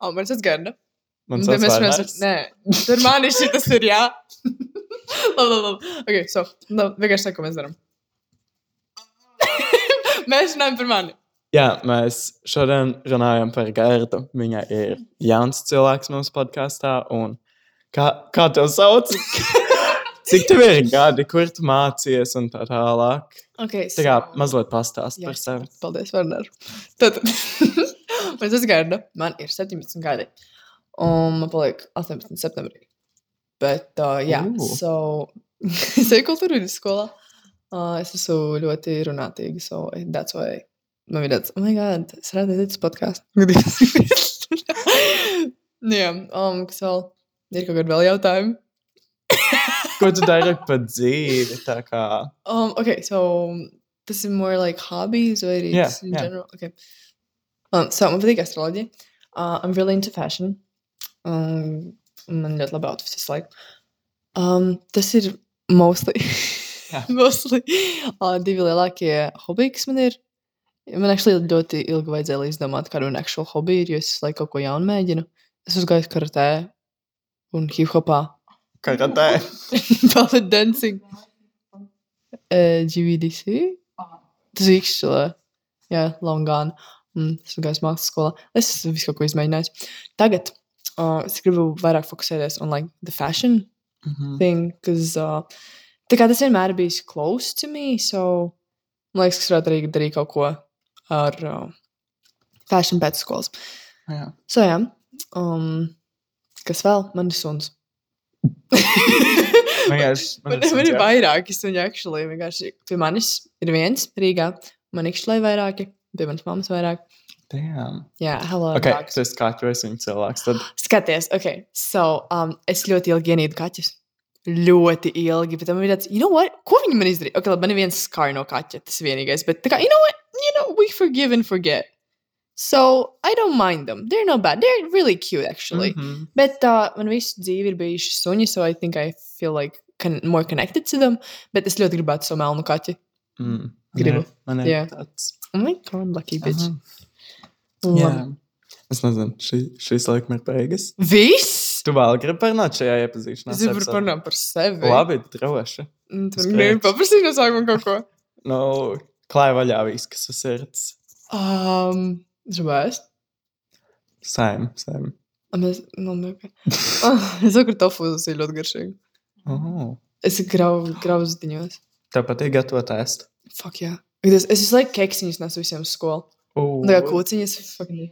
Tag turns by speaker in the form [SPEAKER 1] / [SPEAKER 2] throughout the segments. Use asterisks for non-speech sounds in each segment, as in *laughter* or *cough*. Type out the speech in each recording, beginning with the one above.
[SPEAKER 1] O, man tas *laughs* garda.
[SPEAKER 2] Man tas vairāk.
[SPEAKER 1] runāsim. Nē, tur man ir šis, tas ir jā. labi, labi, labi. Ok, so, labi, vienkārši saka, ko mēs darām. mēs runājam par mani.
[SPEAKER 2] Jā, mēs šodien runājam par Gerdu. Viņa ir jauns cilvēks mūsu podkāstā. Kā, kā tev sauc? Cik tev ir gadi, kur tu mācījies un tā tālāk?
[SPEAKER 1] Okay,
[SPEAKER 2] Tā kā mazliet pastāst
[SPEAKER 1] Jā,
[SPEAKER 2] par sevi.
[SPEAKER 1] Paldies, Varnar. Tad, man tas gada, man ir 17 gadi. Un man paliek 18 septembrī. Bet, uh, jā,
[SPEAKER 2] Ooh.
[SPEAKER 1] so, *laughs* es eju kultūra vidusskolā. Uh, es esmu ļoti runātīga, so that's why man ir tāds, oh my god, es redzēju tas podkāstu. *laughs* jā, um, kas vēl? Ir kaut kādi vēl jautājumi? *laughs*
[SPEAKER 2] Ko tu dari par dzīvi? Tā kā
[SPEAKER 1] Um, okay, so this is more like hobbies or it
[SPEAKER 2] Yeah,
[SPEAKER 1] is in
[SPEAKER 2] yeah.
[SPEAKER 1] general. Okay. Um, so man patīk astroloģija. Uh, I'm really into fashion. Um, man ļoti labi outfits visu laiku. Um, tas ir mostly, *laughs* mostly uh, divi lielākie hobiji, kas man ir. Man actually ļoti ilgi vajadzēja, lai izdomātu, kādu man actual hobby ir, jo es laiku kaut ko jaunu mēģinu. Es gājis karatē un hip-hopā.
[SPEAKER 2] karatē. *laughs*
[SPEAKER 1] Ballet dancing. Uh, GVDC? Tas ir izšķilē. Jā, Longāna. Mm, es esmu gājis mākslas skolā. Es esmu visu kaut ko izmēģinājis. Tagad uh, es gribu vairāk fokusēties on like the fashion
[SPEAKER 2] Mhm.
[SPEAKER 1] thing, because uh, tas vienmēr ir bijis close to me, so man liekas, ka es varētu arī darīt kaut ko ar uh, fashion pēc skolas.
[SPEAKER 2] Jā.
[SPEAKER 1] So, jā, um, kas vēl? *laughs* Man ir suns.
[SPEAKER 2] Vienkārši man
[SPEAKER 1] Man,
[SPEAKER 2] ir
[SPEAKER 1] man ir
[SPEAKER 2] suns,
[SPEAKER 1] vairāki suņi, actually. Vienkārši pie manis ir viens Rīgā, man ir šlai vairāki, pie manas mammas vairāk.
[SPEAKER 2] Damn.
[SPEAKER 1] Jā, hello.
[SPEAKER 2] Ok,
[SPEAKER 1] dogs.
[SPEAKER 2] tas ir kaķis viņa cilvēks. Tad
[SPEAKER 1] Skaties, ok, so um, es ļoti ilgi ienīdu kaķus. Ļoti ilgi, bet man bija tāds, you know what? Ko viņi man izdarīja? Ok, labi, man ir viens skar no kaķa, tas vienīgais, bet tā kā, you know what? You know, we forgive and forget. So, I don't mind them. They're not bad. They're really cute, actually. Mm -hmm.
[SPEAKER 2] Mhm.
[SPEAKER 1] Bet uh, man visu dzīvi ir bijuši suņi, so I think I feel like con more connected to them. Bet es ļoti gribētu savu melnu kaķi.
[SPEAKER 2] Mm.
[SPEAKER 1] Gribu.
[SPEAKER 2] Man ir tāds.
[SPEAKER 1] My god, lucky bitch. Labi.
[SPEAKER 2] Jā. Es nezinu, šī, šīs laikam ir beigas.
[SPEAKER 1] Viss!
[SPEAKER 2] Tu vēl gribi parunāt šajā iepazīšanās?
[SPEAKER 1] Es
[SPEAKER 2] epizodē?
[SPEAKER 1] parunāt par sevi.
[SPEAKER 2] Labi, droši.
[SPEAKER 1] Tu gribi paprasīt no sākuma kaut ko?
[SPEAKER 2] Nu, klāj vaļā viss, kas uz sirds.
[SPEAKER 1] Um, Žvēst.
[SPEAKER 2] Saim, saim.
[SPEAKER 1] Mēs, nu, es ka tofu tas ir ļoti garšīgi.
[SPEAKER 2] Oh.
[SPEAKER 1] Es grauzu grauziņos.
[SPEAKER 2] Tev patīk gatavot ēst?
[SPEAKER 1] Fuck, jā. Es, es visu laiku keksiņus nesu visiem uz skolu.
[SPEAKER 2] Uh.
[SPEAKER 1] Tā kā kūciņas. fucking-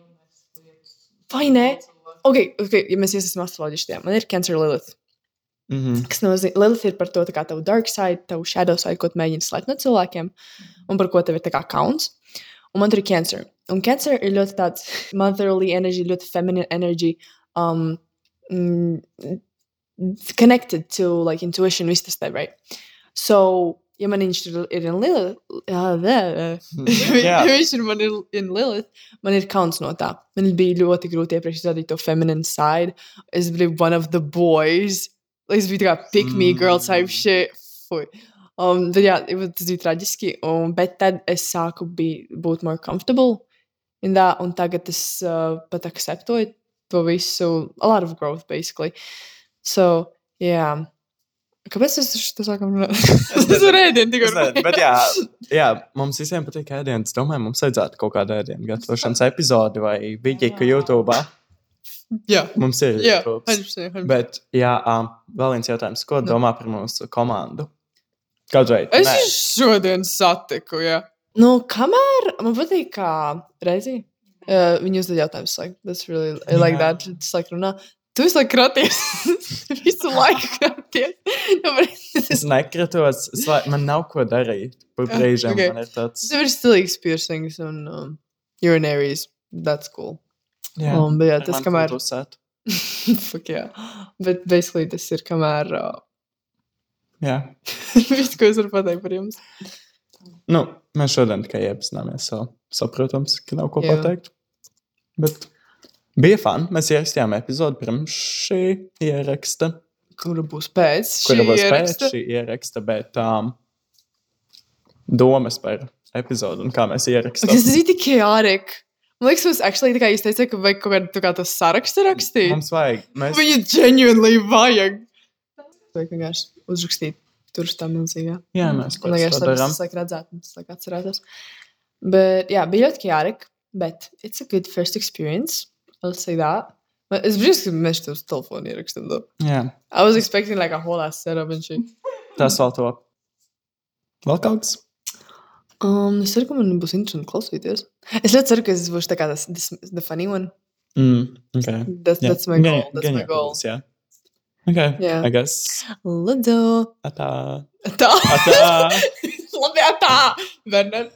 [SPEAKER 1] Vai ne? Ok, okay ja mēs iesaistīsim astroloģiski. Man ir Cancer Lilith.
[SPEAKER 2] Mm -hmm.
[SPEAKER 1] Kas nozīmē, Lilith ir par to, tā kā tavu dark side, tavu shadow side, ko tu mēģini slēpt no cilvēkiem, un par ko tev ir tā kā kauns. Un man tur ir cancer. Un cancer ir ļoti tāds *laughs* motherly energy, ļoti feminine energy, um, mm, connected to like intuition, viss tas te, right? So, ja man viņš ir, ir in Lilith, uh,
[SPEAKER 2] Jā.
[SPEAKER 1] ja *laughs* viņš ir man ir in Lilith, man ir kauns no tā. Man bija ļoti grūti iepriekš izrādīt to feminine side. Es biju one of the boys. Es biju tā kā pick me girl type
[SPEAKER 2] Mm.
[SPEAKER 1] shit. Fui. Um, bet jā, it was- tas bija traģiski. Un, bet tad es sāku bi- būt more comfortable in that. Un tagad es uh, pat akceptoju to visu. A lot of growth, basically. So, jā. Kāpēc es to sākam runāt? *laughs* Tas
[SPEAKER 2] nezinu.
[SPEAKER 1] ir ēdienu tikai.
[SPEAKER 2] Es bet jā, *laughs* jā, mums visiem patīk ēdienas. Domāju, mums vajadzētu kaut kādu ēdienu gatavošanas epizodi vai vidīku YouTube.
[SPEAKER 1] Jā,
[SPEAKER 2] Mums ir
[SPEAKER 1] jā,
[SPEAKER 2] YouTube.
[SPEAKER 1] 100%. 100%.
[SPEAKER 2] Bet, jā, um, vēl viens jautājums. Ko
[SPEAKER 1] Nu.
[SPEAKER 2] domā par mūsu komandu? Kādreiz?
[SPEAKER 1] Es viņu šodien satiku, jā. Nu, kamēr man patīk, kā reizi uh, viņi uzdod jautājumus, like, that's really, I like
[SPEAKER 2] Jā.
[SPEAKER 1] that. Tas like runā. Tu visu laiku kraties. *laughs* visu laiku kraties. Nu,
[SPEAKER 2] Es nekritos, es lai, man nav ko darīt. Par
[SPEAKER 1] Jā,
[SPEAKER 2] brīžiem
[SPEAKER 1] ok.
[SPEAKER 2] man ir tāds.
[SPEAKER 1] Tev ir stilīgs piercings un um, urinaries. That's cool.
[SPEAKER 2] Jā,
[SPEAKER 1] Um, bet jā, tas kamēr. *laughs* Fuck, jā. Bet basically tas ir kamēr. Uh,
[SPEAKER 2] Jā. *laughs*
[SPEAKER 1] viss, ko es varu pateikt par jums.
[SPEAKER 2] Nu, mēs šodien tikai iepazināmies. So, saprotams, ka nav ko
[SPEAKER 1] Jā.
[SPEAKER 2] pateikt. Bet bija fun. Mēs ierakstījām epizodi pirms šī ieraksta.
[SPEAKER 1] Kura būs pēc?
[SPEAKER 2] Kura
[SPEAKER 1] šī
[SPEAKER 2] būs pēc
[SPEAKER 1] ieraksta?
[SPEAKER 2] šī ieraksta, bet um, domas par epizodu un kā mēs ierakstām.
[SPEAKER 1] Tas ir tik chaotic. Man liekas, mums actually, kā jūs teicāt, ka vajag kaut kādu kā to sarakstu rakstīt.
[SPEAKER 2] Mums vajag. Mēs...
[SPEAKER 1] Viņu genuinely vajag. Vajag vienkārši uzrakstīt tur uz tā milzīgā.
[SPEAKER 2] Jā, mēs
[SPEAKER 1] Man liekas,
[SPEAKER 2] to
[SPEAKER 1] tas
[SPEAKER 2] darām.
[SPEAKER 1] tas laik redzētu, tas laik atcerētos. Bet, jā, bija ļoti jārek, bet it's a good first experience. I'll say that. But Es brīnos, ka mēs to uz telefonu ierakstām. though.
[SPEAKER 2] Yeah.
[SPEAKER 1] I was expecting like a whole ass setup and shit.
[SPEAKER 2] tas vēl to. Vēl kaut kas?
[SPEAKER 1] Um, es ceru, ka man būs interesanti klausīties. Es ļoti ceru, ka es būšu tā kā tas, this, the funny one.
[SPEAKER 2] Mm, okay.
[SPEAKER 1] That's,
[SPEAKER 2] Jā.
[SPEAKER 1] that's my goal. That's
[SPEAKER 2] gan
[SPEAKER 1] my goal.
[SPEAKER 2] Jā. Okay.
[SPEAKER 1] Jā.
[SPEAKER 2] I guess.
[SPEAKER 1] Lūdzu.
[SPEAKER 2] Atā.
[SPEAKER 1] Tā.
[SPEAKER 2] Atā.
[SPEAKER 1] Labi, tā. Bernard.